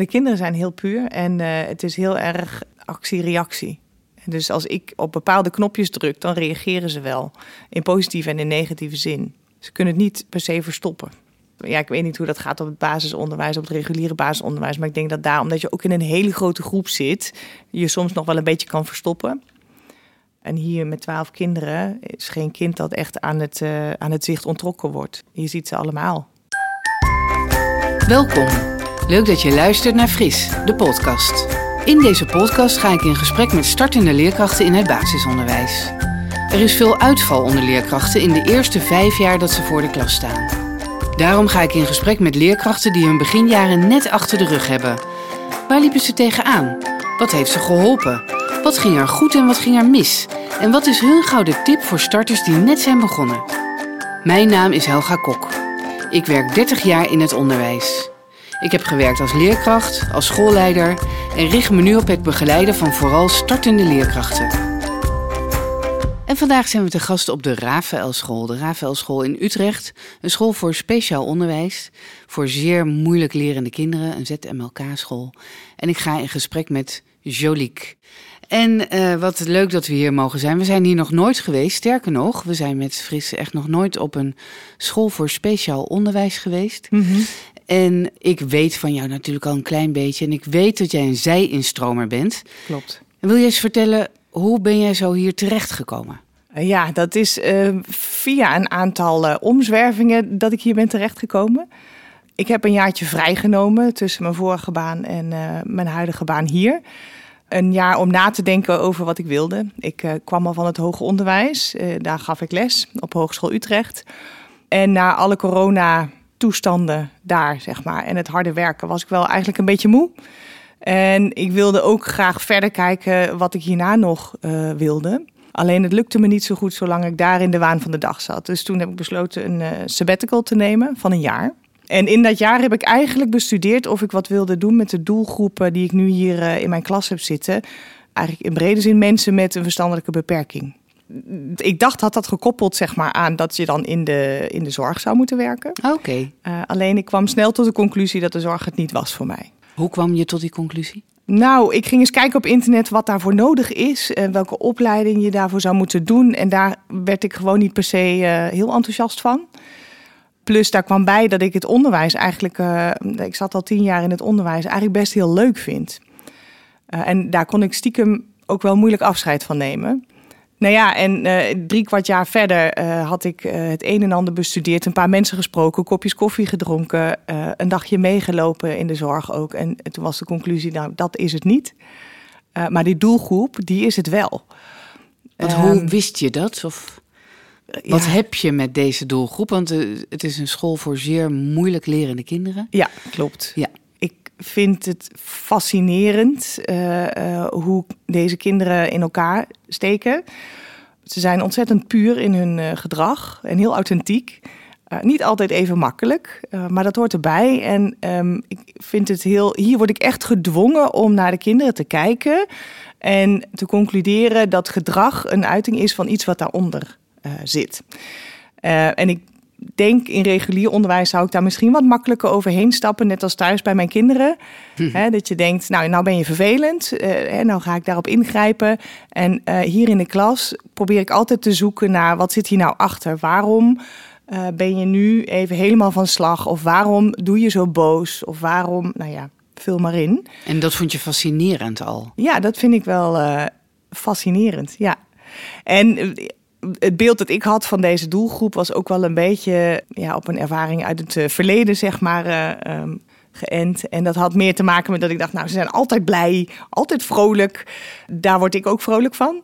De kinderen zijn heel puur en eh, het is heel erg actie-reactie. Dus als ik op bepaalde knopjes druk, dan reageren ze wel. In positieve en in negatieve zin. Ze kunnen het niet per se verstoppen. Ja, ik weet niet hoe dat gaat op het basisonderwijs, op het reguliere basisonderwijs. Maar ik denk dat daar, omdat je ook in een hele grote groep zit, je soms nog wel een beetje kan verstoppen. En hier met twaalf kinderen is geen kind dat echt aan het, uh, aan het zicht ontrokken wordt. Je ziet ze allemaal. Welkom. Leuk dat je luistert naar Fris, de podcast. In deze podcast ga ik in gesprek met startende leerkrachten in het basisonderwijs. Er is veel uitval onder leerkrachten in de eerste vijf jaar dat ze voor de klas staan. Daarom ga ik in gesprek met leerkrachten die hun beginjaren net achter de rug hebben. Waar liepen ze tegenaan? Wat heeft ze geholpen? Wat ging er goed en wat ging er mis? En wat is hun gouden tip voor starters die net zijn begonnen? Mijn naam is Helga Kok. Ik werk 30 jaar in het onderwijs. Ik heb gewerkt als leerkracht, als schoolleider en richt me nu op het begeleiden van vooral startende leerkrachten. En vandaag zijn we te gast op de Rafael School. De Rafael School in Utrecht. Een school voor speciaal onderwijs. Voor zeer moeilijk lerende kinderen. Een ZMLK-school. En ik ga in gesprek met Jolique. En uh, wat leuk dat we hier mogen zijn. We zijn hier nog nooit geweest. Sterker nog, we zijn met Frisse echt nog nooit op een school voor speciaal onderwijs geweest. -hmm. En ik weet van jou natuurlijk al een klein beetje. En ik weet dat jij een zij-instromer bent. Klopt. En wil je eens vertellen, hoe ben jij zo hier terechtgekomen? Ja, dat is uh, via een aantal uh, omzwervingen dat ik hier ben terechtgekomen. Ik heb een jaartje vrijgenomen tussen mijn vorige baan en uh, mijn huidige baan hier. Een jaar om na te denken over wat ik wilde. Ik kwam al van het hoger onderwijs. daar gaf ik les op Hogeschool Utrecht. En na alle corona toestanden daar, zeg maar. En het harde werken was ik wel eigenlijk een beetje moe. En ik wilde ook graag verder kijken wat ik hierna nog uh, wilde. Alleen het lukte me niet zo goed zolang ik daar in de waan van de dag zat. Dus toen heb ik besloten een uh, sabbatical te nemen van een jaar. En in dat jaar heb ik eigenlijk bestudeerd of ik wat wilde doen met de doelgroepen die ik nu hier uh, in mijn klas heb zitten. Eigenlijk in brede zin mensen met een verstandelijke beperking ik dacht dat dat gekoppeld zeg maar, aan dat je dan in de, in de zorg zou moeten werken. Oké. Okay. Uh, alleen ik kwam snel tot de conclusie dat de zorg het niet was voor mij. Hoe kwam je tot die conclusie? Nou, ik ging eens kijken op internet wat daarvoor nodig is en welke opleiding je daarvoor zou moeten doen. En daar werd ik gewoon niet per se uh, heel enthousiast van. Plus daar kwam bij dat ik het onderwijs eigenlijk, uh, ik zat al tien jaar in het onderwijs, eigenlijk best heel leuk vind. en daar kon ik stiekem ook wel moeilijk afscheid van nemen. Nou ja, en uh, drie kwart jaar verder uh, had ik uh, het een en ander bestudeerd, een paar mensen gesproken, kopjes koffie gedronken, een dagje meegelopen in de zorg ook. En toen was de conclusie, nou, dat is het niet. maar die doelgroep, die is het wel. Want hoe ehm, wist je dat? Of wat ja. heb je met deze doelgroep? Want het is een school voor zeer moeilijk lerende kinderen. Ja, klopt. Ja vind het fascinerend uh, uh, hoe deze kinderen in elkaar steken. Ze zijn ontzettend puur in hun uh, gedrag en heel authentiek. niet altijd even makkelijk, maar dat hoort erbij. En um, ik vind het heel. Hier word ik echt gedwongen om naar de kinderen te kijken en te concluderen dat gedrag een uiting is van iets wat daaronder zit. en ik denk in regulier onderwijs zou ik daar misschien wat makkelijker overheen stappen, net als thuis bij mijn kinderen. Hm. dat je denkt, nou, nou ben je vervelend, uh, nou ga ik daarop ingrijpen. En uh, hier in de klas probeer ik altijd te zoeken naar wat zit hier nou achter? Waarom uh, ben je nu even helemaal van slag? Of waarom doe je zo boos? Of waarom, nou ja, vul maar in. En dat vond je fascinerend al? Ja, dat vind ik wel fascinerend, ja. En het beeld dat ik had van deze doelgroep was ook wel een beetje ja, op een ervaring uit het uh, verleden, zeg maar, uh, um, geënt. En dat had meer te maken met dat ik dacht, nou, ze zijn altijd blij, altijd vrolijk. Daar word ik ook vrolijk van.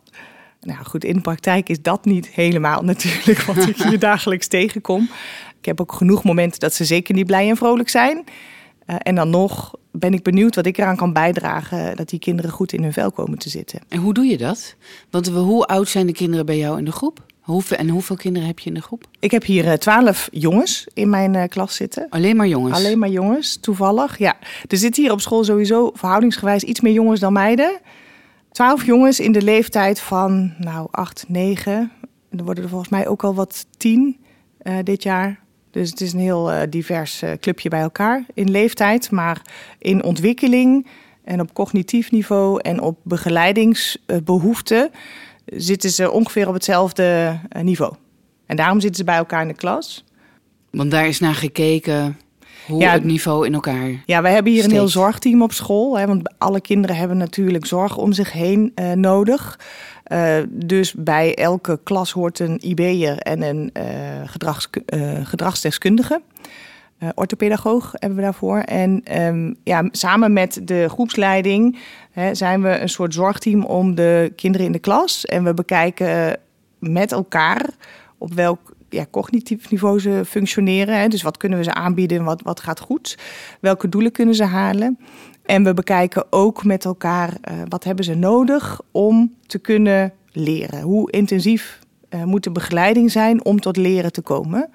Nou goed, in de praktijk is dat niet helemaal natuurlijk wat ik hier dagelijks tegenkom. Ik heb ook genoeg momenten dat ze zeker niet blij en vrolijk zijn. Uh, en dan nog ben ik benieuwd wat ik eraan kan bijdragen dat die kinderen goed in hun vel komen te zitten. En hoe doe je dat? Want hoe oud zijn de kinderen bij jou in de groep? Hoeveel, en hoeveel kinderen heb je in de groep? Ik heb hier twaalf jongens in mijn uh, klas zitten. Alleen maar jongens? Alleen maar jongens, toevallig. Ja, er zitten hier op school sowieso verhoudingsgewijs iets meer jongens dan meiden. Twaalf jongens in de leeftijd van, nou, acht, negen. Er worden er volgens mij ook al wat tien uh, dit jaar. Dus het is een heel uh, divers uh, clubje bij elkaar in leeftijd, maar in ontwikkeling en op cognitief niveau en op begeleidingsbehoeften zitten ze ongeveer op hetzelfde niveau. En daarom zitten ze bij elkaar in de klas. Want daar is naar gekeken hoe ja, het niveau in elkaar. Ja, we hebben hier een heel zorgteam op school. Hè, want alle kinderen hebben natuurlijk zorg om zich heen uh, nodig. Uh, dus bij elke klas hoort een IB'er en een uh, gedrags, gedragsdeskundige. orthopedagoog hebben we daarvoor. En um, ja, samen met de groepsleiding hè, zijn we een soort zorgteam om de kinderen in de klas. En we bekijken met elkaar op welk ja, cognitief niveau ze functioneren. Hè. Dus wat kunnen we ze aanbieden, wat, wat gaat goed? Welke doelen kunnen ze halen? En we bekijken ook met elkaar uh, wat hebben ze nodig om te kunnen leren. Hoe intensief uh, moet de begeleiding zijn om tot leren te komen?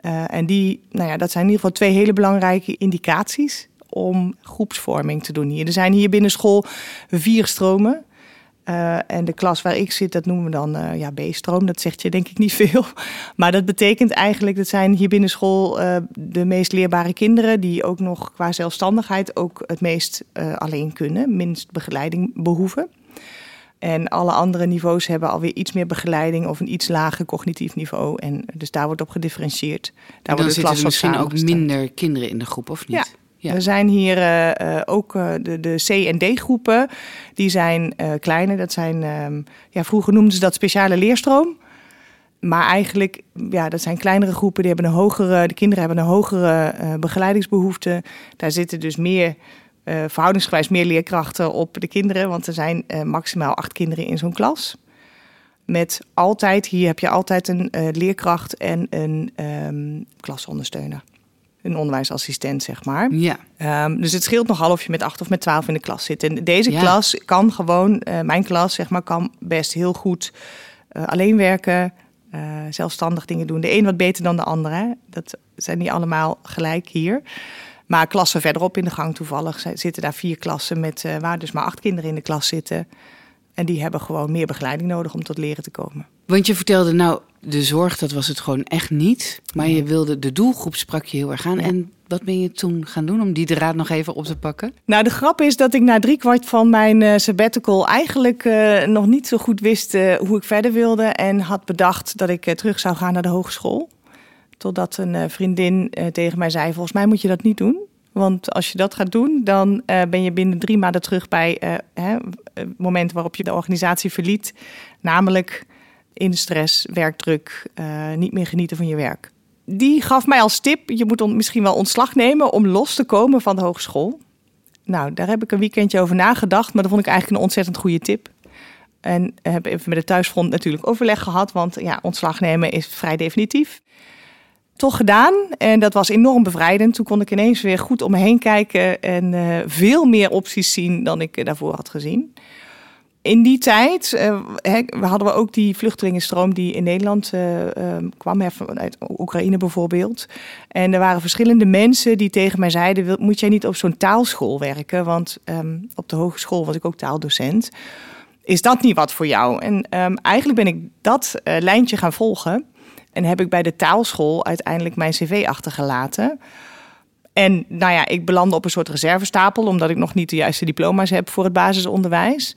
Uh, en die, nou ja, dat zijn in ieder geval twee hele belangrijke indicaties om groepsvorming te doen hier. Er zijn hier binnen school vier stromen. Uh, en de klas waar ik zit, dat noemen we dan uh, ja, B-stroom. Dat zegt je denk ik niet veel. Maar dat betekent eigenlijk, dat zijn hier binnen school uh, de meest leerbare kinderen... die ook nog qua zelfstandigheid ook het meest alleen kunnen. Minst begeleiding behoeven. En alle andere niveaus hebben alweer iets meer begeleiding... of een iets lager cognitief niveau. En dus daar wordt op gedifferentieerd. Daar en dan zitten er misschien ook minder kinderen in de groep, of niet? Ja. Ja. Er zijn hier uh, ook uh, de, de C- en D-groepen. Die zijn uh, kleiner. Dat zijn, um, ja, vroeger noemden ze dat speciale leerstroom. Maar eigenlijk, ja, dat zijn kleinere groepen. Die hebben een hogere, de kinderen hebben een hogere begeleidingsbehoefte. Daar zitten dus meer, verhoudingsgewijs meer leerkrachten op de kinderen. Want er zijn maximaal acht kinderen in zo'n klas. Met altijd, hier heb je altijd een leerkracht en een um, klasondersteuner een onderwijsassistent, zeg maar. Ja. Um, dus het scheelt nogal of je met acht of met twaalf in de klas zit. En deze klas kan gewoon, uh, mijn klas, zeg maar, kan best heel goed uh, alleen werken, uh, zelfstandig dingen doen. De een wat beter dan de andere. Dat zijn niet allemaal gelijk hier. Maar klassen verderop in de gang toevallig zitten daar vier klassen met waar dus maar acht kinderen in de klas zitten. En die hebben gewoon meer begeleiding nodig om tot leren te komen. Want je vertelde nou, de zorg, dat was het gewoon echt niet. Maar je wilde, de doelgroep sprak je heel erg aan. En wat ben je toen gaan doen om die draad nog even op te pakken? Nou, de grap is dat ik na drie kwart van mijn uh, sabbatical eigenlijk uh, nog niet zo goed wist uh, hoe ik verder wilde. En had bedacht dat ik terug zou gaan naar de hogeschool. Totdat een vriendin tegen mij zei, volgens mij moet je dat niet doen. Want als je dat gaat doen, dan ben je binnen drie maanden terug bij het moment waarop je de organisatie verliet. Namelijk in stress, werkdruk, uh, niet meer genieten van je werk. Die gaf mij als tip: je moet misschien wel ontslag nemen om los te komen van de hogeschool. Nou, daar heb ik een weekendje over nagedacht, maar dat vond ik eigenlijk een ontzettend goede tip. En heb even met de thuisfront natuurlijk overleg gehad, want ja, ontslag nemen is vrij definitief. Toch gedaan en dat was enorm bevrijdend. Toen kon ik ineens weer goed om me heen kijken en uh, veel meer opties zien dan ik daarvoor had gezien in die tijd uh, hadden we ook die vluchtelingenstroom die in Nederland uh, uh, kwam, uit Oekraïne bijvoorbeeld. En er waren verschillende mensen die tegen mij zeiden: Moet jij niet op zo'n taalschool werken? Want um, op de hogeschool was ik ook taaldocent. Is dat niet wat voor jou? En um, eigenlijk ben ik dat lijntje gaan volgen. En heb ik bij de taalschool uiteindelijk mijn cv achtergelaten. En nou ja, ik belandde op een soort reservestapel, omdat ik nog niet de juiste diploma's heb voor het basisonderwijs.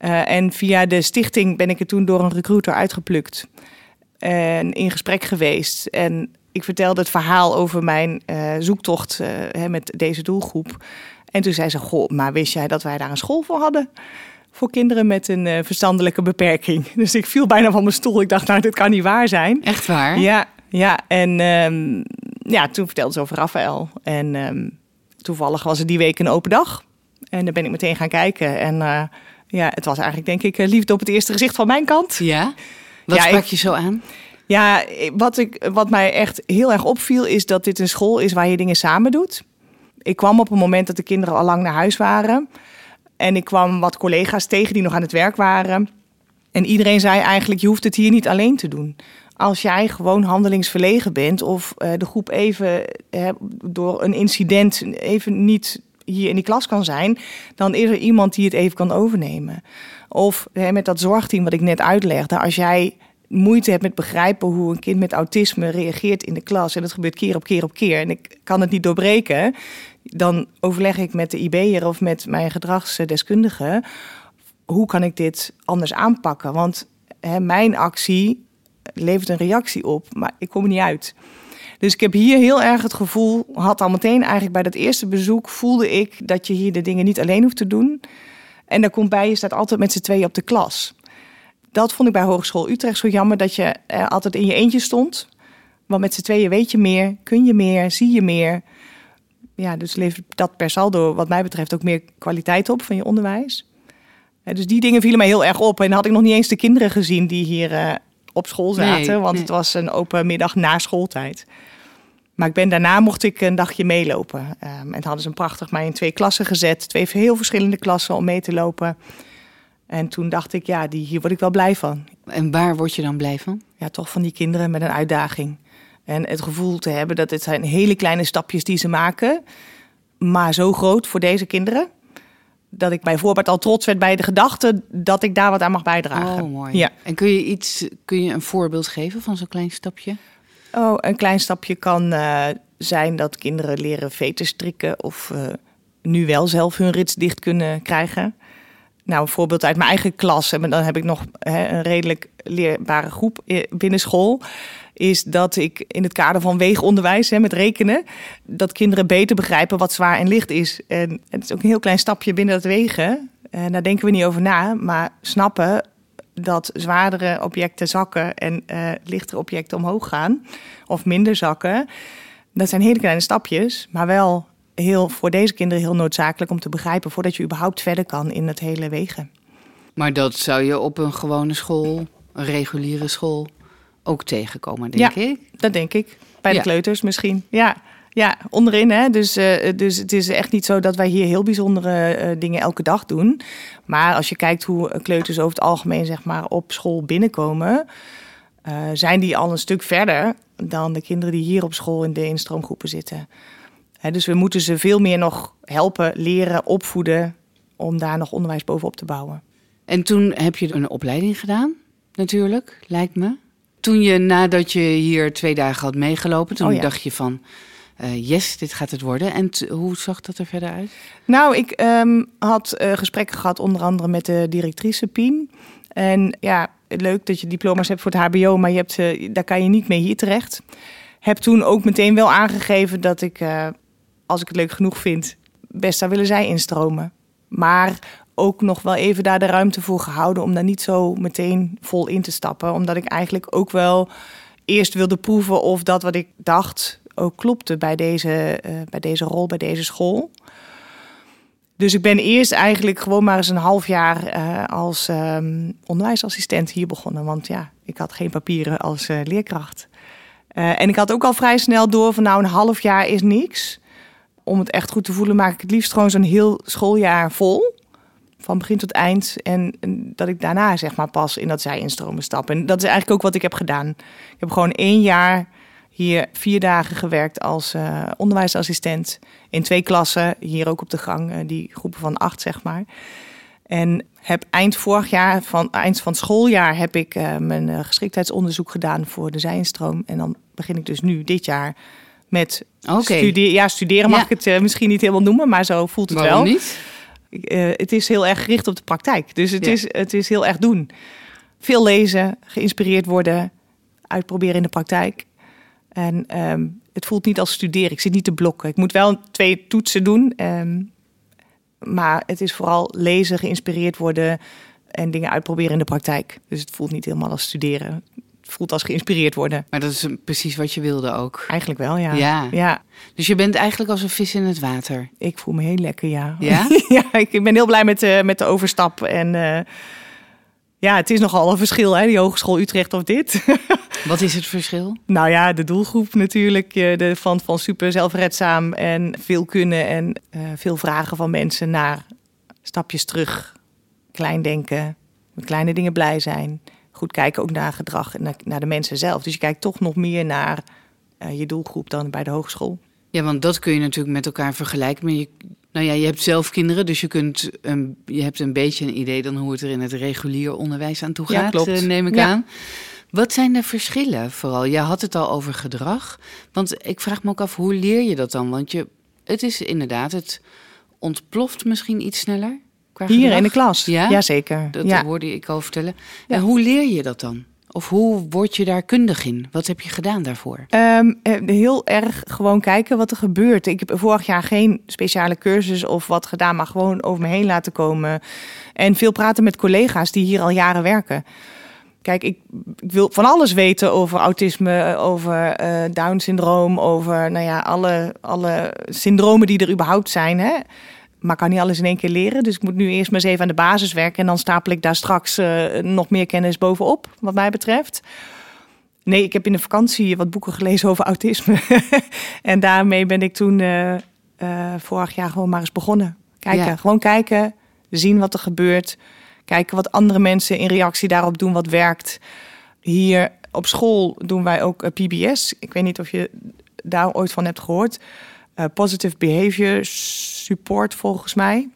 Uh, en via de stichting ben ik er toen door een recruiter uitgeplukt. En in gesprek geweest. En ik vertelde het verhaal over mijn uh, zoektocht uh, met deze doelgroep. En toen zei ze: Goh, maar wist jij dat wij daar een school voor hadden? Voor kinderen met een verstandelijke beperking. Dus ik viel bijna van mijn stoel. Ik dacht, nou, dit kan niet waar zijn. Echt waar? Ja, ja. En um, ja, toen vertelde ze over Rafael. En um, toevallig was het die week een open dag. En dan ben ik meteen gaan kijken. En ja, het was eigenlijk denk ik eh, liefde op het eerste gezicht van mijn kant. Ja? Wat ja, sprak je zo aan? Ja, wat, ik, wat mij echt heel erg opviel is dat dit een school is waar je dingen samen doet. Ik kwam op een moment dat de kinderen al lang naar huis waren. En ik kwam wat collega's tegen die nog aan het werk waren. En iedereen zei eigenlijk, je hoeft het hier niet alleen te doen. Als jij gewoon handelingsverlegen bent of uh, de groep even door een incident even niet hier in die klas kan zijn, dan is er iemand die het even kan overnemen. Of hè, met dat zorgteam wat ik net uitlegde, als jij moeite heb met begrijpen hoe een kind met autisme reageert in de klas. En dat gebeurt keer op keer op keer. En ik kan het niet doorbreken. Dan overleg ik met de IB'er of met mijn gedragsdeskundige. Hoe kan ik dit anders aanpakken? Want hè, mijn actie levert een reactie op, maar ik kom er niet uit. Dus ik heb hier heel erg het gevoel, had al meteen eigenlijk bij dat eerste bezoek, voelde ik dat je hier de dingen niet alleen hoeft te doen. En daar komt bij, je staat altijd met z'n tweeën op de klas. Dat vond ik bij Hogeschool Utrecht zo jammer, dat je altijd in je eentje stond. Want met z'n tweeën weet je meer, kun je meer, zie je meer. Ja, dus levert dat per saldo wat mij betreft ook meer kwaliteit op van je onderwijs. Dus die dingen vielen mij heel erg op. En had ik nog niet eens de kinderen gezien die hier uh, op school zaten. want het was een open middag na schooltijd. Maar ik ben, daarna mocht ik een dagje meelopen. Um, en hadden ze een prachtig mij in twee klassen gezet. Twee heel verschillende klassen om mee te lopen. En toen dacht ik, ja, die, hier word ik wel blij van. En waar word je dan blij van? Ja, toch van die kinderen met een uitdaging. En het gevoel te hebben dat het zijn hele kleine stapjes die ze maken. Maar zo groot voor deze kinderen. Dat ik bijvoorbeeld al trots werd bij de gedachte dat ik daar wat aan mag bijdragen. Oh, mooi. Ja. En kun je, iets, kun je een voorbeeld geven van zo'n klein stapje? Oh, een klein stapje kan uh, zijn dat kinderen leren veten strikken of uh, nu wel zelf hun rits dicht kunnen krijgen. Nou, een voorbeeld uit mijn eigen klas, en dan heb ik nog hè, een redelijk leerbare groep binnen school, is dat ik in het kader van weegonderwijs, hè, met rekenen, dat kinderen beter begrijpen wat zwaar en licht is. En het is ook een heel klein stapje binnen dat wegen. En daar denken we niet over na, maar snappen dat zwaardere objecten zakken en uh, lichtere objecten omhoog gaan, of minder zakken. Dat zijn hele kleine stapjes, maar wel heel, voor deze kinderen heel noodzakelijk om te begrijpen voordat je überhaupt verder kan in het hele wegen. Maar dat zou je op een gewone school, een reguliere school, ook tegenkomen, denk ja, ik. Dat denk ik. Bij de kleuters misschien. Ja, ja onderin. Hè? Dus, uh, dus het is echt niet zo dat wij hier heel bijzondere uh, dingen elke dag doen. Maar als je kijkt hoe kleuters over het algemeen zeg maar, op school binnenkomen, uh, zijn die al een stuk verder dan de kinderen die hier op school in de instroomgroepen zitten. Dus we moeten ze veel meer nog helpen, leren, opvoeden om daar nog onderwijs bovenop te bouwen. En toen heb je een opleiding gedaan, natuurlijk, lijkt me. Toen je nadat je hier twee dagen had meegelopen, toen oh ja. dacht je van, uh, yes, dit gaat het worden. En hoe zag dat er verder uit? Nou, ik um, had uh, gesprekken gehad onder andere met de directrice Pien. En ja, leuk dat je diploma's hebt voor het HBO, maar je hebt, uh, daar kan je niet mee hier terecht. Heb toen ook meteen wel aangegeven dat ik, als ik het leuk genoeg vind, best zou willen zij instromen. Maar ook nog wel even daar de ruimte voor gehouden om daar niet zo meteen vol in te stappen. Omdat ik eigenlijk ook wel eerst wilde proeven of dat wat ik dacht ook klopte bij deze, uh, bij deze rol, bij deze school. Dus ik ben eerst eigenlijk gewoon maar eens een half jaar uh, als um, onderwijsassistent hier begonnen. Want ja, ik had geen papieren als uh, leerkracht. en ik had ook al vrij snel door van nou een half jaar is niks. Om het echt goed te voelen maak ik het liefst gewoon zo'n heel schooljaar vol van begin tot eind. En, dat ik daarna zeg maar pas in dat zij instromen stap. En dat is eigenlijk ook wat ik heb gedaan. Ik heb gewoon één jaar hier vier dagen gewerkt als uh, onderwijsassistent. In twee klassen, hier ook op de gang, uh, die groepen van acht zeg maar. En heb eind vorig jaar, van, eind van schooljaar, heb ik uh, mijn geschiktheidsonderzoek gedaan voor de zijinstroom. En dan begin ik dus nu dit jaar met okay. studeren. Ja, studeren mag ja. ik het misschien niet helemaal noemen, maar zo voelt het Waarom wel. niet? Uh, het is heel erg gericht op de praktijk. Dus het, ja. is, het is heel erg doen. Veel lezen, geïnspireerd worden, uitproberen in de praktijk. En um, het voelt niet als studeren. Ik zit niet te blokken. Ik moet wel twee toetsen doen. Um, maar het is vooral lezen, geïnspireerd worden en dingen uitproberen in de praktijk. Dus het voelt niet helemaal als studeren. Voelt als geïnspireerd worden. Maar dat is precies wat je wilde ook. Eigenlijk wel, ja. Ja. ja. Dus je bent eigenlijk als een vis in het water. Ik voel me heel lekker, ja. Ja? ja, ik ben heel blij met, uh, met de overstap. En uh, ja, het is nogal een verschil, hè, die Hogeschool Utrecht of dit. Wat is het verschil? Nou ja, de doelgroep natuurlijk. De, van, van super zelfredzaam en veel kunnen en uh, veel vragen van mensen naar stapjes terug. Klein denken, met kleine dingen blij zijn. Goed kijken ook naar gedrag en naar, naar de mensen zelf. Dus je kijkt toch nog meer naar uh, je doelgroep dan bij de hogeschool. Ja, want dat kun je natuurlijk met elkaar vergelijken. Maar je, nou ja, je hebt zelf kinderen, dus je, kunt een, je hebt een beetje een idee dan hoe het er in het regulier onderwijs aan toe gaat, ja, klopt. Uh, neem ik ja. aan. Wat zijn de verschillen vooral? Je had het al over gedrag. Want ik vraag me ook af, hoe leer je dat dan? Want je, het is inderdaad, het ontploft misschien iets sneller. Hier gedrag. in de klas? Ja? Jazeker. Dat ja. hoorde ik al vertellen. Ja. En hoe leer je dat dan? Of hoe word je daar kundig in? Wat heb je gedaan daarvoor? Ehm, eh, heel erg gewoon kijken wat er gebeurt. Ik heb vorig jaar geen speciale cursus of wat gedaan, maar gewoon over me heen laten komen. En veel praten met collega's die hier al jaren werken. Kijk, ik, ik wil van alles weten over autisme, over eh, Down-syndroom, over nou ja, alle, alle syndromen die er überhaupt zijn. Hè? Maar ik kan niet alles in één keer leren. Dus ik moet nu eerst maar eens even aan de basis werken. En dan stapel ik daar straks eh, nog meer kennis bovenop, wat mij betreft. Nee, ik heb in de vakantie wat boeken gelezen over autisme. en daarmee ben ik toen eh, eh, vorig jaar gewoon maar eens begonnen. Kijken, Ja. gewoon kijken, zien wat er gebeurt. Kijken wat andere mensen in reactie daarop doen, wat werkt. Hier op school doen wij ook PBS. Ik weet niet of je daar ooit van hebt gehoord. Eh, Positive Behavior Support volgens mij.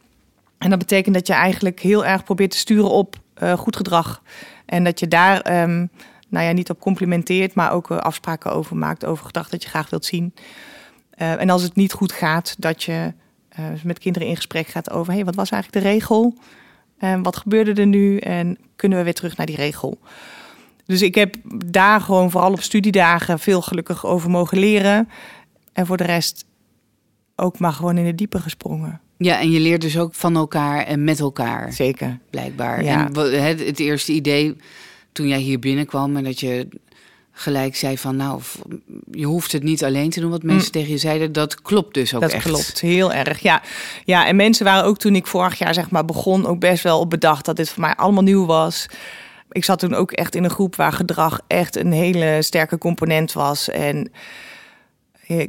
En dat betekent dat je eigenlijk heel erg probeert te sturen op eh, goed gedrag. En dat je daar ehm, nou ja, niet op complimenteert, maar ook eh, afspraken over maakt. Over gedrag dat je graag wilt zien. En als het niet goed gaat, dat je met kinderen in gesprek gaat over... Hey, wat was eigenlijk de regel? En wat gebeurde er nu? En kunnen we weer terug naar die regel? Dus ik heb daar gewoon vooral op studiedagen veel gelukkig over mogen leren. En voor de rest ook maar gewoon in de diepe gesprongen. Ja, en je leert dus ook van elkaar en met elkaar, Zeker. blijkbaar. Ja. En het, het eerste idee toen jij hier binnenkwam en dat je gelijk zei van... nou, je hoeft het niet alleen te doen wat mensen tegen je zeiden. Dat klopt dus ook dat echt. klopt, heel erg. Ja. ja, en mensen waren ook toen ik vorig jaar zeg maar begon ook best wel op bedacht dat dit voor mij allemaal nieuw was. Ik zat toen ook echt in een groep waar gedrag echt een hele sterke component was. En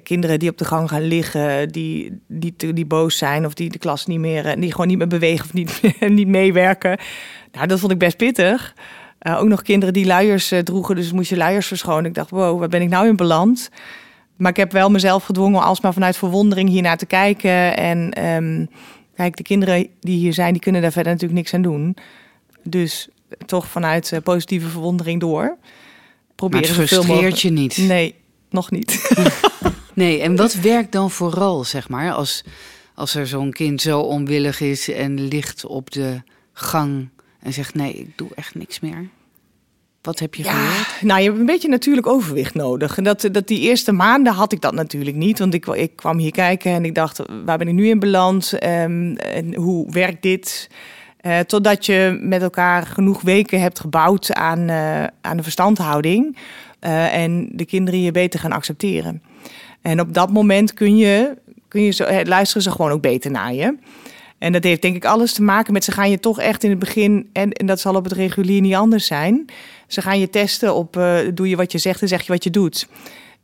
kinderen die op de gang gaan liggen, die, die, die boos zijn of die de klas niet meer, eh, die gewoon niet meer bewegen of niet, niet meewerken. Nou, dat vond ik best pittig. Eh, ook nog kinderen die luiers eh, droegen, dus moest je luiers verschonen. Ik dacht, wow, waar ben ik nou in beland? Maar ik heb wel mezelf gedwongen om alsmaar vanuit verwondering hier naar te kijken. En ehm, kijk, de kinderen die hier zijn, die kunnen daar verder natuurlijk niks aan doen. Dus toch vanuit eh, positieve verwondering door. Maar Proberen het frustreert mogelijk- je niet. Nee, nog niet. Nee, en wat werkt dan vooral, zeg maar, als, als er zo'n kind zo onwillig is en ligt op de gang en zegt: nee, ik doe echt niks meer? Wat heb je Ja, geleerd? nou, je hebt een beetje natuurlijk overwicht nodig. En dat, dat die eerste maanden had ik dat natuurlijk niet. Want ik, ik kwam hier kijken en ik dacht, waar ben ik nu in beland? Ehm, en hoe werkt dit? Eh, totdat je met elkaar genoeg weken hebt gebouwd aan, eh, aan de verstandhouding. Eh, en de kinderen je beter gaan accepteren. En op dat moment kun je, kun je zo, eh, luisteren ze gewoon ook beter naar je. En dat heeft denk ik alles te maken met ze gaan je toch echt in het begin, en, en dat zal op het regulier niet anders zijn. Ze gaan je testen op eh, doe je wat je zegt en zeg je wat je doet.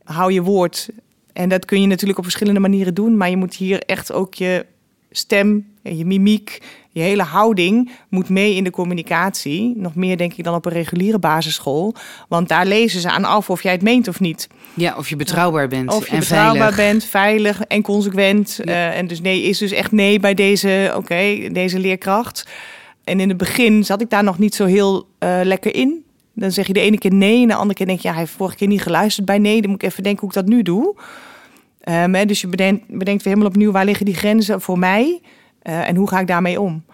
Hou je woord. En dat kun je natuurlijk op verschillende manieren doen, maar je moet hier echt ook je stem en je mimiek, je hele houding moet mee in de communicatie. Nog meer denk ik dan op een reguliere basisschool. Want daar lezen ze aan af of jij het meent of niet. Ja, of je betrouwbaar bent Of je en betrouwbaar veilig. bent, veilig en consequent. Ja. Eh, en dus nee is dus echt nee bij deze, oké, deze leerkracht. En in het begin zat ik daar nog niet zo heel eh, lekker in. Dan zeg je de ene keer nee en de andere keer denk je... ja, hij heeft vorige keer niet geluisterd bij nee. Dan moet ik even denken hoe ik dat nu doe. Ehm, dus je bedenkt, bedenkt weer helemaal opnieuw... waar liggen die grenzen voor mij Eh, en hoe ga ik daarmee om?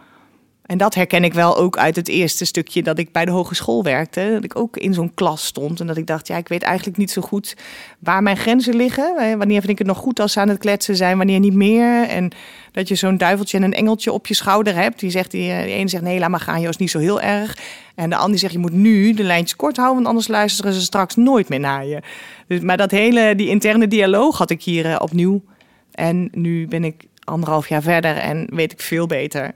En dat herken ik wel ook uit het eerste stukje dat ik bij de hogeschool werkte. Dat ik ook in zo'n klas stond en dat ik dacht, ja, ik weet eigenlijk niet zo goed waar mijn grenzen liggen. Eh, Wanneer vind ik het nog goed als ze aan het kletsen zijn, wanneer niet meer. En dat je zo'n duiveltje en een engeltje op je schouder hebt. Die zegt, die, eh, de ene zegt, nee, laat maar gaan, Joost, niet zo heel erg. En de ander zegt, je moet nu de lijntjes kort houden, want anders luisteren ze straks nooit meer naar je. Dus, maar dat hele, die interne dialoog had ik hier eh, opnieuw. En nu ben ik anderhalf jaar verder en weet ik veel beter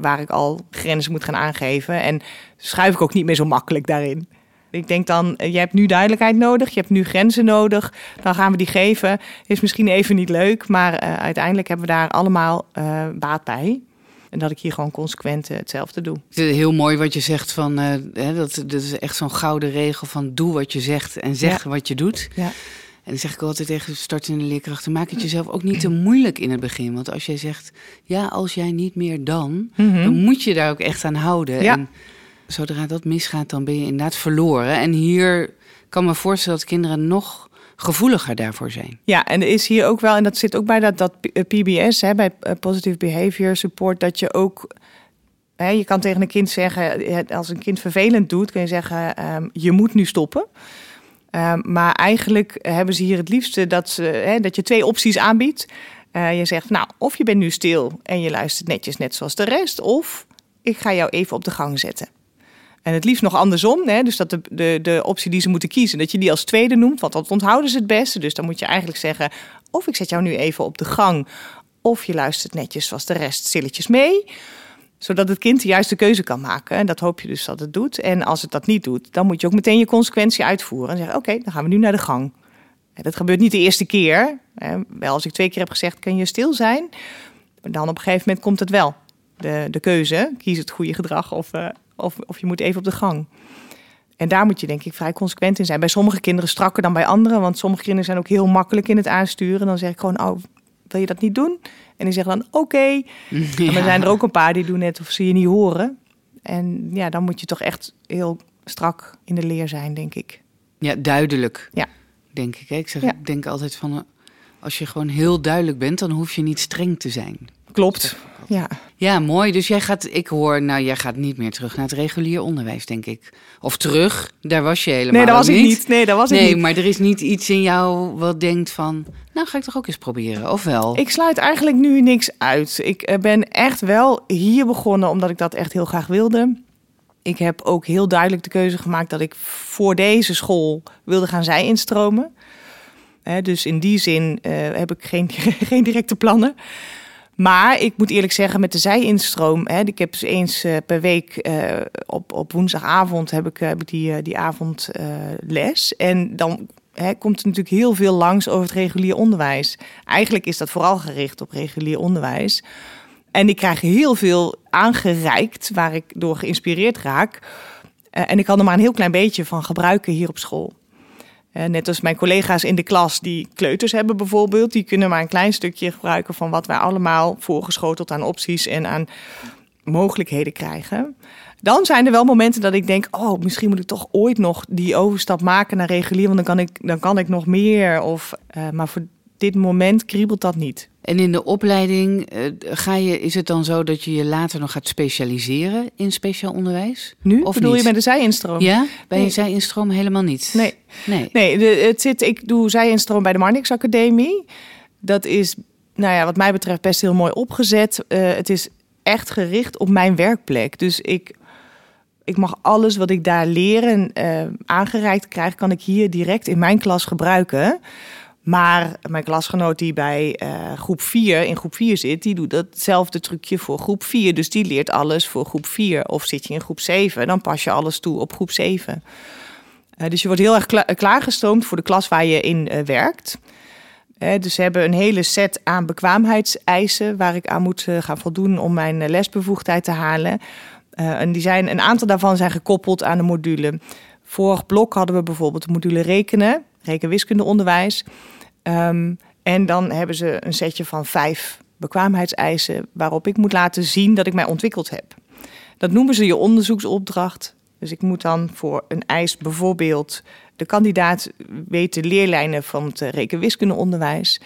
waar ik al grenzen moet gaan aangeven. En schuif ik ook niet meer zo makkelijk daarin. Ik denk dan, eh, je hebt nu duidelijkheid nodig, je hebt nu grenzen nodig. Dan gaan we die geven. Is misschien even niet leuk, maar eh, uiteindelijk hebben we daar allemaal eh, baat bij. En dat ik hier gewoon consequent hetzelfde doe. Het is heel mooi wat je zegt van hè, dat, dat is echt zo'n gouden regel van doe wat je zegt en zeg wat je doet. Ja. En dan zeg ik altijd tegen startende leerkrachten, maak het jezelf ook niet te moeilijk in het begin. Want als jij zegt, ja, als jij niet meer dan, dan moet je daar ook echt aan houden. Mhm. Ja. En zodra dat misgaat, dan ben je inderdaad verloren. En hier kan me voorstellen dat kinderen nog gevoeliger daarvoor zijn. Ja, en er is hier ook wel, en dat zit ook bij dat, dat PBS, hè, bij Positive Behavior Support, dat je ook je kan tegen een kind zeggen, als een kind vervelend doet, kun je zeggen, ehm, je moet nu stoppen. Ehm, maar eigenlijk hebben ze hier het liefste dat, ze, dat je twee opties aanbiedt. Uh, je zegt, nou, of je bent nu stil en je luistert netjes net zoals de rest, of ik ga jou even op de gang zetten. En het liefst nog andersom, hè? dus dat de, de, de optie die ze moeten kiezen, dat je die als tweede noemt, want dat onthouden ze het beste. Dus dan moet je eigenlijk zeggen, of ik zet jou nu even op de gang, of je luistert netjes zoals de rest stilletjes mee zodat het kind de juiste keuze kan maken. En dat hoop je dus dat het doet. En als het dat niet doet, dan moet je ook meteen je consequentie uitvoeren. En zeggen, oké, dan gaan we nu naar de gang. Dat gebeurt niet de eerste keer. Wel, als ik twee keer heb gezegd, kan je stil zijn? Dan op een gegeven moment komt het wel. De, de keuze, kies het goede gedrag of, uh, of, of je moet even op de gang. En daar moet je denk ik vrij consequent in zijn. Bij sommige kinderen strakker dan bij anderen. Want sommige kinderen zijn ook heel makkelijk in het aansturen. Dan zeg ik gewoon, oh, wil je dat niet doen? En die zeggen dan oké. Okay. Ja. er zijn er ook een paar die doen net of ze je niet horen. En ja, dan moet je toch echt heel strak in de leer zijn, denk ik. Ja, duidelijk. Ja. Denk ik. Ik, zeg, ik denk altijd van, eh, als je gewoon heel duidelijk bent, dan hoef je niet streng te zijn. Klopt. Ja. ja, mooi. Dus jij gaat, ik hoor, nou, jij gaat niet meer terug naar het regulier onderwijs, denk ik. Of terug, daar was je helemaal Nee, dat was niet. ik niet. Nee, dat was nee, ik niet. maar er is niet iets in jou wat denkt van, nou ga ik toch ook eens proberen, of wel? Ik sluit eigenlijk nu niks uit. Ik eh, ben echt wel hier begonnen omdat ik dat echt heel graag wilde. Ik heb ook heel duidelijk de keuze gemaakt dat ik voor deze school wilde gaan zij instromen. dus in die zin uh, heb ik geen, geen directe plannen. Maar ik moet eerlijk zeggen, met de zijinstroom, hè, ik heb dus eens uh, per week op, op woensdagavond heb ik, heb die, die avond les. En dan komt er natuurlijk heel veel langs over het regulier onderwijs. Eigenlijk is dat vooral gericht op regulier onderwijs. En ik krijg heel veel aangereikt waar ik door geïnspireerd raak. en ik kan er maar een heel klein beetje van gebruiken hier op school. Uh, net als mijn collega's in de klas die kleuters hebben bijvoorbeeld, die kunnen maar een klein stukje gebruiken van wat wij allemaal voorgeschoteld aan opties en aan mogelijkheden krijgen. Dan zijn er wel momenten dat ik denk, oh, misschien moet ik toch ooit nog die overstap maken naar regulier, want dan kan ik, dan kan ik nog meer. Of, uh, maar voor dit moment kriebelt dat niet. En in de opleiding uh, ga je, is het dan zo dat je je later nog gaat specialiseren in speciaal onderwijs? Nu? Of bedoel niet? je met de zijinstroom? Ja, bij Nee. je zijinstroom helemaal niet. Nee. Nee. Nee, de, het zit, ik doe zijinstroom bij de Marnix Academie. Dat is, nou ja, wat mij betreft best heel mooi opgezet. Uh, het is echt gericht op mijn werkplek. Dus ik, ik mag alles wat ik daar leren uh, aangereikt krijg, kan ik hier direct in mijn klas gebruiken. Maar mijn klasgenoot die bij uh, groep 4 in groep 4 zit, die doet datzelfde trucje voor groep 4. Dus die leert alles voor groep 4. Of zit je in groep 7, dan pas je alles toe op groep 7. Uh, dus je wordt heel erg kla klaargestoomd voor de klas waar je in werkt. dus ze hebben een hele set aan bekwaamheidseisen waar ik aan moet gaan voldoen om mijn lesbevoegdheid te halen. En die zijn, een aantal daarvan zijn gekoppeld aan de module. Vorig blok hadden we bijvoorbeeld de module rekenen, rekenwiskundeonderwijs. Um, en dan hebben ze een setje van vijf bekwaamheidseisen waarop ik moet laten zien dat ik mij ontwikkeld heb. Dat noemen ze je onderzoeksopdracht. Dus ik moet dan voor een eis bijvoorbeeld de kandidaat weten leerlijnen van het rekenwiskundeonderwijs.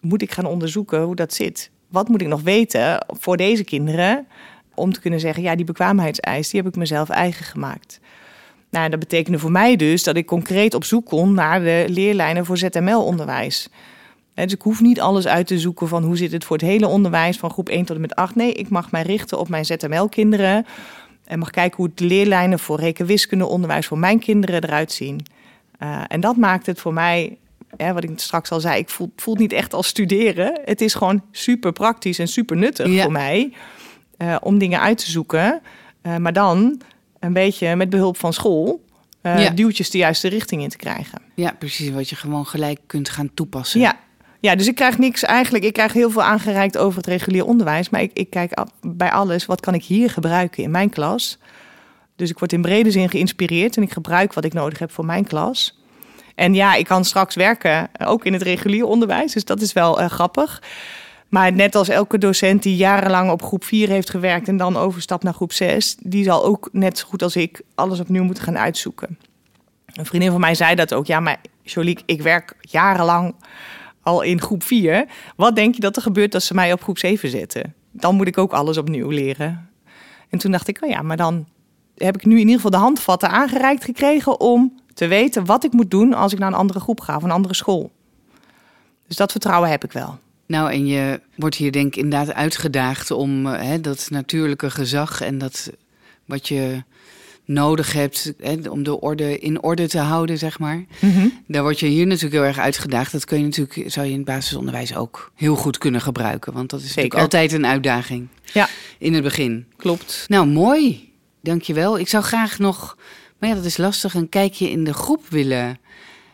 Moet ik gaan onderzoeken hoe dat zit? Wat moet ik nog weten voor deze kinderen om te kunnen zeggen, ja, die bekwaamheidseis die heb ik mezelf eigen gemaakt. Nou, dat betekende voor mij dus dat ik concreet op zoek kon naar de leerlijnen voor ZML-onderwijs. Dus ik hoef niet alles uit te zoeken van hoe zit het voor het hele onderwijs van groep 1 tot en met 8. Nee, ik mag mij richten op mijn ZML-kinderen en mag kijken hoe de leerlijnen voor rekenwiskundeonderwijs voor mijn kinderen eruit zien. Uh, en dat maakt het voor mij, hè, wat ik straks al zei, ik voel, voel het niet echt als studeren. Het is gewoon super praktisch en super nuttig ja. voor mij uh, om dingen uit te zoeken. Uh, maar dan een beetje met behulp van school uh, ja. duwtjes de juiste richting in te krijgen. Ja, precies. Wat je gewoon gelijk kunt gaan toepassen. Ja. Ja, dus ik krijg niks eigenlijk. Ik krijg heel veel aangereikt over het regulier onderwijs. Maar ik, ik kijk bij alles, wat kan ik hier gebruiken in mijn klas? Dus ik word in brede zin geïnspireerd en ik gebruik wat ik nodig heb voor mijn klas. En ja, ik kan straks werken, ook in het regulier onderwijs. Dus dat is wel uh, grappig. Maar net als elke docent die jarenlang op groep 4 heeft gewerkt en dan overstapt naar groep 6, die zal ook net zo goed als ik alles opnieuw moeten gaan uitzoeken. Een vriendin van mij zei dat ook. Ja, maar Joliek, ik werk jarenlang al in groep 4. Wat denk je dat er gebeurt als ze mij op groep 7 zetten? Dan moet ik ook alles opnieuw leren. En toen dacht ik, oh ja, maar dan heb ik nu in ieder geval de handvatten aangereikt gekregen om te weten wat ik moet doen als ik naar een andere groep ga of een andere school. Dus dat vertrouwen heb ik wel. Nou, en je wordt hier denk ik inderdaad uitgedaagd om eh, hè, dat natuurlijke gezag en dat wat je nodig hebt hè, om de orde in orde te houden, zeg maar. Daar word je hier natuurlijk heel erg uitgedaagd. Dat kun je natuurlijk, zou je in het basisonderwijs ook heel goed kunnen gebruiken. Want dat is Zeker. natuurlijk altijd een uitdaging Ja, in het begin. klopt. Nou, mooi. Dankjewel. Ik zou graag nog, maar ja, dat is lastig, een kijkje in de groep willen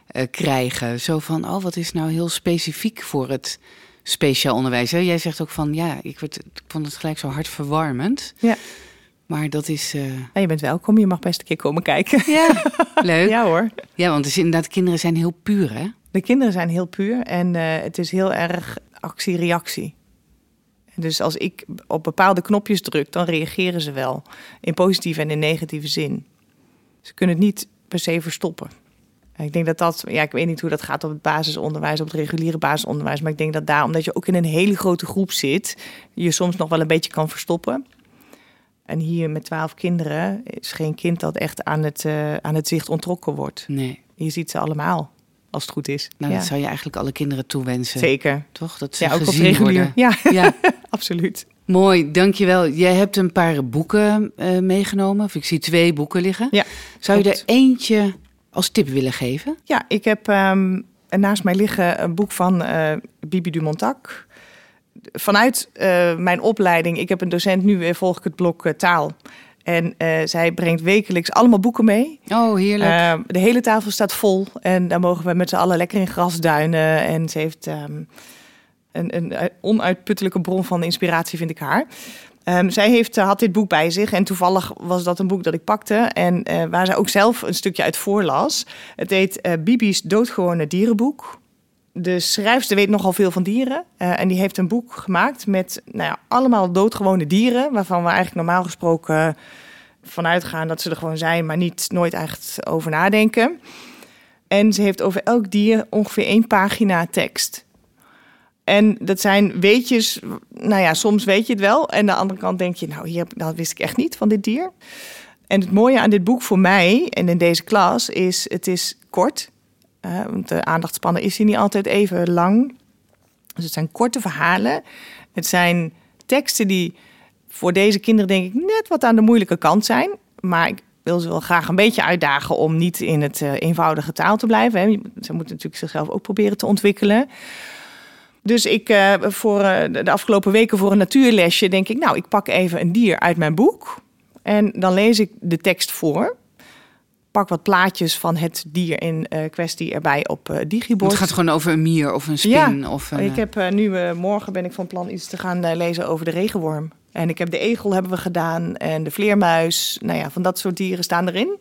eh, krijgen. Zo van, oh, wat is nou heel specifiek voor het speciaal onderwijs? Hè? Jij zegt ook van, ja, ik, werd, ik vond het gelijk zo hartverwarmend. Ja. Maar dat is, eh, Ja, je bent welkom, je mag best een keer komen kijken. ja, leuk. Ja, Ja hoor. want het is inderdaad, kinderen zijn heel puur, hè? De kinderen zijn heel puur en eh, het is heel erg actie-reactie. Dus als ik op bepaalde knopjes druk, dan reageren ze wel. In positieve en in negatieve zin. Ze kunnen het niet per se verstoppen. Ik denk dat dat, ja, ik weet niet hoe dat gaat op het basisonderwijs, op het reguliere basisonderwijs. Maar ik denk dat daar, omdat je ook in een hele grote groep zit, je soms nog wel een beetje kan verstoppen. En hier met twaalf kinderen is geen kind dat echt aan het, eh, aan het zicht ontrokken wordt. Nee. Je ziet ze allemaal, als het goed is. Nou, ja. dat zou je eigenlijk alle kinderen toewensen. Zeker. Toch? Dat ze Ja, ook op gezien regulier. worden. Ja, Ja, absoluut. mooi. Dankjewel. Jij hebt een paar boeken eh, meegenomen. Of ik zie twee boeken liggen. Ja, Zou je er eentje als tip willen geven? Ja, ik heb ehm, naast mij liggen een boek van eh, Bibi Dumontac. Vanuit eh, mijn opleiding, ik heb een docent, nu volg ik het blok eh, taal. En zij brengt wekelijks allemaal boeken mee. Oh, heerlijk. Ehm, de hele tafel staat vol en daar mogen we met z'n allen lekker in grasduinen. En ze heeft ehm, een, een onuitputtelijke bron van inspiratie, vind ik haar. Ehm, zij heeft, eh, had dit boek bij zich en toevallig was dat een boek dat ik pakte. En eh, waar zij ook zelf een stukje uit voorlas. Het heet eh, Bibi's doodgewone dierenboek. De schrijfster weet nogal veel van dieren. en die heeft een boek gemaakt met nou ja, allemaal doodgewone dieren. Waarvan we eigenlijk normaal gesproken vanuit gaan dat ze er gewoon zijn, maar niet nooit echt over nadenken. En ze heeft over elk dier ongeveer één pagina tekst. En dat zijn weetjes, nou ja, soms weet je het wel. En aan de andere kant denk je, nou, hier, dat wist ik echt niet van dit dier. En het mooie aan dit boek voor mij en in deze klas is, het is kort. eh, want de aandachtspannen is hier niet altijd even lang. Dus het zijn korte verhalen. Het zijn teksten die voor deze kinderen denk ik net wat aan de moeilijke kant zijn. Maar ik wil ze wel graag een beetje uitdagen om niet in het eh, eenvoudige taal te blijven. Hè. Ze moeten natuurlijk zichzelf ook proberen te ontwikkelen. Dus ik eh, voor eh, de afgelopen weken voor een natuurlesje denk ik, nou, ik pak even een dier uit mijn boek. En dan lees ik de tekst voor. Pak wat plaatjes van het dier in eh, kwestie erbij op digibord. het gaat gewoon over een mier of een spin. Of een, Ik heb nu, morgen ben ik van plan iets te gaan lezen over de regenworm. En ik heb de egel hebben we gedaan en de vleermuis. Nou ja, van dat soort dieren staan erin.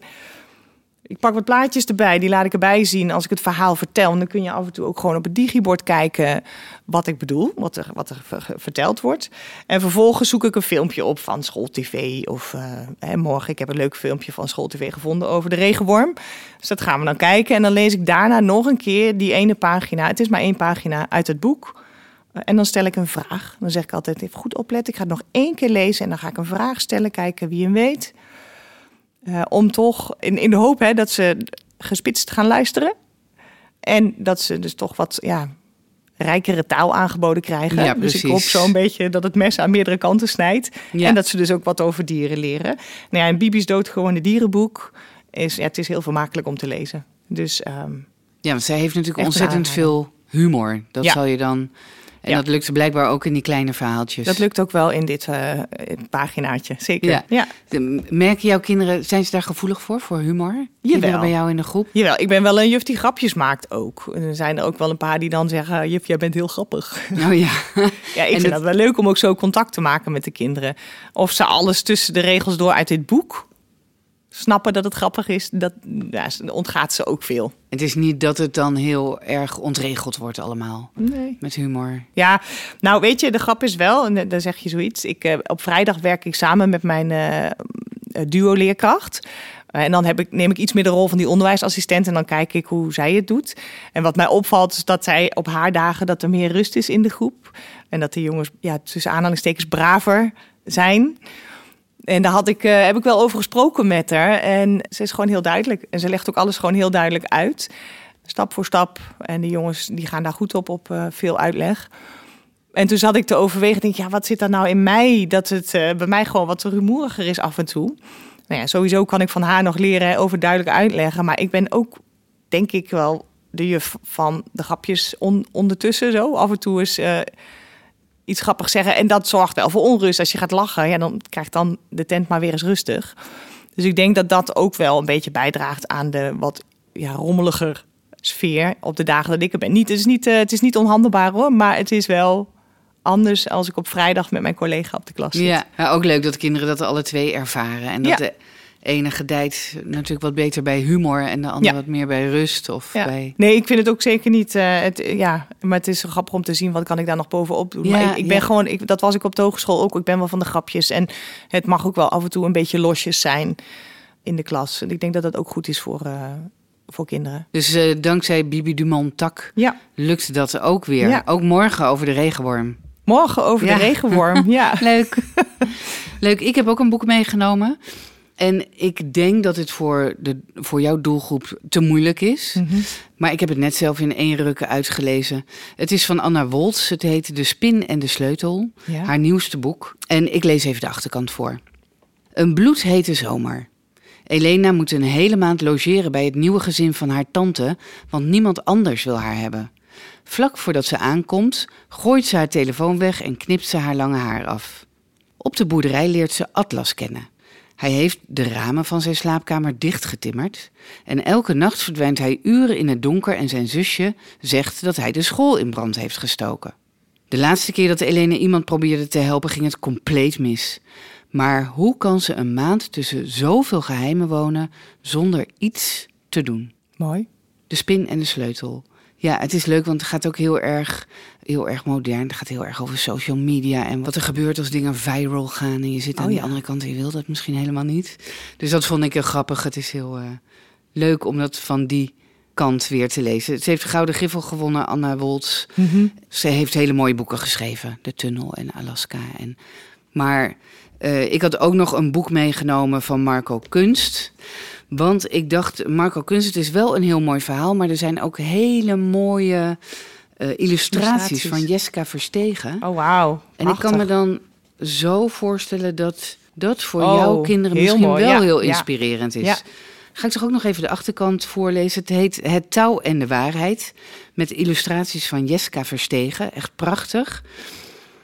Ik pak wat plaatjes erbij, die laat ik erbij zien als ik het verhaal vertel. En dan kun je af en toe ook gewoon op het digibord kijken wat ik bedoel, wat er, wat er ver- verteld wordt. En vervolgens zoek ik een filmpje op van SchoolTV. Of eh, hè, morgen, ik heb een leuk filmpje van SchoolTV gevonden over de regenworm. Dus dat gaan we dan kijken. En dan lees ik daarna nog een keer die ene pagina. Het is maar één pagina uit het boek. Eh, En dan stel ik een vraag. Dan zeg ik altijd even goed opletten. Ik ga het nog één keer lezen en dan ga ik een vraag stellen. Kijken wie hem weet. Eh, om toch, in, in de hoop hè, dat ze gespitst gaan luisteren. En dat ze dus toch wat ja, rijkere taal aangeboden krijgen. Ja, dus ik hoop zo'n beetje dat het mes aan meerdere kanten snijdt. Ja. En dat ze dus ook wat over dieren leren. Nou ja, een Bibi's doodgewone dierenboek is, ja, het is heel vermakelijk om te lezen. Dus ehm, Ja, want zij heeft natuurlijk ontzettend veel humor. Dat Ja. zal je dan... En Ja. dat lukt blijkbaar ook in die kleine verhaaltjes. dat lukt ook wel in dit eh, paginaatje, zeker. Ja. Merken jouw kinderen, zijn ze daar gevoelig voor, voor humor? Jawel. bij jou in de groep? Jawel, ik ben wel een juf die grapjes maakt ook. Er zijn er ook wel een paar die dan zeggen... juf, jij bent heel grappig. Oh ja. Ja, ik En vind het- dat wel leuk om ook zo contact te maken met de kinderen. Of ze alles tussen de regels door uit dit boek snappen dat het grappig is, dat ja, ontgaat ze ook veel. Het is niet dat het dan heel erg ontregeld wordt allemaal. Nee. Met humor. Ja, nou weet je, de grap is wel, en dan zeg je zoiets. Ik, uh, op vrijdag werk ik samen met mijn uh, duo-leerkracht. en dan heb ik, neem ik iets meer de rol van die onderwijsassistent en dan kijk ik hoe zij het doet. En wat mij opvalt is dat zij op haar dagen dat er meer rust is in de groep. En dat de jongens ja, tussen aanhalingstekens braver zijn. En daar had ik, uh, heb ik wel over gesproken met haar. En ze is gewoon heel duidelijk. En ze legt ook alles gewoon heel duidelijk uit. Stap voor stap. En de jongens die gaan daar goed op, op uh, veel uitleg. En toen zat ik te overwegen. Denk, ja, wat zit er nou in mij? Dat het uh, bij mij gewoon wat rumoeriger is af en toe. Nou ja, sowieso kan ik van haar nog leren over duidelijk uitleggen. Maar ik ben ook, denk ik wel, de juf van de grapjes on, ondertussen. Zo af en toe is iets grappigs zeggen. En dat zorgt wel voor onrust. Als je gaat lachen, ja, dan krijgt dan de tent maar weer eens rustig. Dus ik denk dat dat ook wel een beetje bijdraagt aan de wat ja, rommeliger sfeer op de dagen dat ik er ben. Niet, het, is niet, uh, het is niet onhandelbaar hoor, maar het is wel anders als ik op vrijdag met mijn collega op de klas zit. Ja, ook leuk dat kinderen dat alle twee ervaren. En dat ja. de ene gedijt natuurlijk wat beter bij humor en de andere Ja. wat meer bij rust. Of Ja. bij... Nee, ik vind het ook zeker niet. eh, het, ja, maar het is grappig om te zien wat kan ik daar nog bovenop doen. Ja, maar ik, ik ben gewoon, ik, dat was ik op de hogeschool ook. Ik ben wel van de grapjes en het mag ook wel af en toe een beetje losjes zijn in de klas. En ik denk dat dat ook goed is voor, eh, voor kinderen. Dus eh, dankzij Bibi Dumont Tak Ja, lukt dat ook weer. Ja. Ook morgen over de regenworm. morgen over de regenworm. Ja. Leuk. Leuk. Ik heb ook een boek meegenomen. En ik denk dat het voor, de, voor jouw doelgroep te moeilijk is. Mhm. Maar ik heb het net zelf in één rukken uitgelezen. Het is van Anna Woltz. Het heet De Spin en de Sleutel. Ja. Haar nieuwste boek. En ik lees even de achterkant voor. Een bloedhete zomer. Elena moet een hele maand logeren bij het nieuwe gezin van haar tante, want niemand anders wil haar hebben. Vlak voordat ze aankomt, gooit ze haar telefoon weg en knipt ze haar lange haar af. Op de boerderij leert ze Atlas kennen. Hij heeft de ramen van zijn slaapkamer dichtgetimmerd en elke nacht verdwijnt hij uren in het donker en zijn zusje zegt dat hij de school in brand heeft gestoken. De laatste keer dat Elena iemand probeerde te helpen ging het compleet mis. Maar hoe kan ze een maand tussen zoveel geheimen wonen zonder iets te doen? Mooi. De spin en de sleutel. Ja, het is leuk, want het gaat ook heel erg, heel erg modern. Het gaat heel erg over social media en wat er gebeurt als dingen viral gaan. En je zit aan Oh, die ja. andere kant en je wil dat misschien helemaal niet. Dus dat vond ik heel grappig. Het is heel eh, leuk om dat van die kant weer te lezen. Ze heeft de Gouden Griffel gewonnen, Anna Woltz. Mhm. Ze heeft hele mooie boeken geschreven. De Tunnel en Alaska. En, maar eh, ik had ook nog een boek meegenomen van Marco Kunst. Want ik dacht, Marco Kunst, het is wel een heel mooi verhaal. Maar er zijn ook hele mooie eh, illustraties, Illustraties. van Jessica Verstegen. Oh, wauw. en ik kan me dan zo voorstellen dat dat voor Oh, jouw kinderen misschien mooi, wel ja, heel ja. inspirerend is. Ja. Ga ik toch ook nog even de achterkant voorlezen. Het heet Het touw en de waarheid. Met illustraties van Jessica Verstegen. Echt prachtig.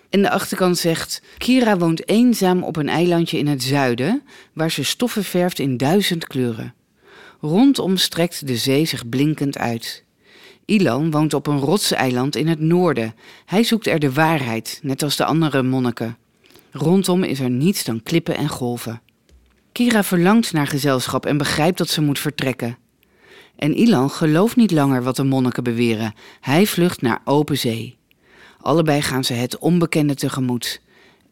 En de achterkant zegt... Kira woont eenzaam op een eilandje in het zuiden... waar ze stoffen verft in duizend kleuren. Rondom strekt de zee zich blinkend uit. Ilan woont op een rotseiland in het noorden. Hij zoekt er de waarheid, net als de andere monniken. Rondom is er niets dan klippen en golven. Kira verlangt naar gezelschap en begrijpt dat ze moet vertrekken. En Ilan gelooft niet langer wat de monniken beweren. Hij vlucht naar open zee. Allebei gaan ze het onbekende tegemoet.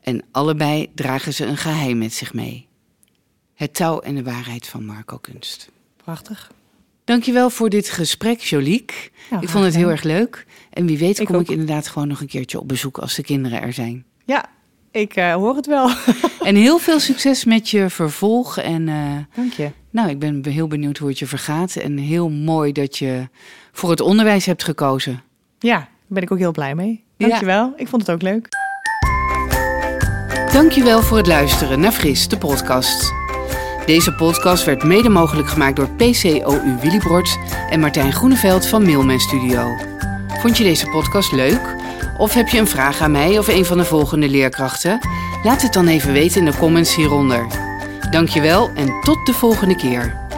En allebei dragen ze een geheim met zich mee. Het touw en de waarheid van Marco Kunst. Prachtig. Dankjewel voor dit gesprek, Joliek. Nou, ik vond het heel erg leuk. En wie weet Ik kom ook. ik inderdaad gewoon nog een keertje op bezoek als de kinderen er zijn. Ja, ik eh, hoor het wel. En heel veel succes met je vervolg. En eh, Dank je. nou, ik ben heel benieuwd hoe het je vergaat. En heel mooi dat je voor het onderwijs hebt gekozen. Ja, daar ben ik ook heel blij mee. Ja. Dankjewel. Ik vond het ook leuk. Dankjewel voor het luisteren naar Fris, de podcast. Deze podcast werd mede mogelijk gemaakt door PCOU Willibrord en Martijn Groeneveld van Mailman Studio. Vond je deze podcast leuk? Of heb je een vraag aan mij of een van de volgende leerkrachten? Laat het dan even weten in de comments hieronder. Dankjewel en tot de volgende keer.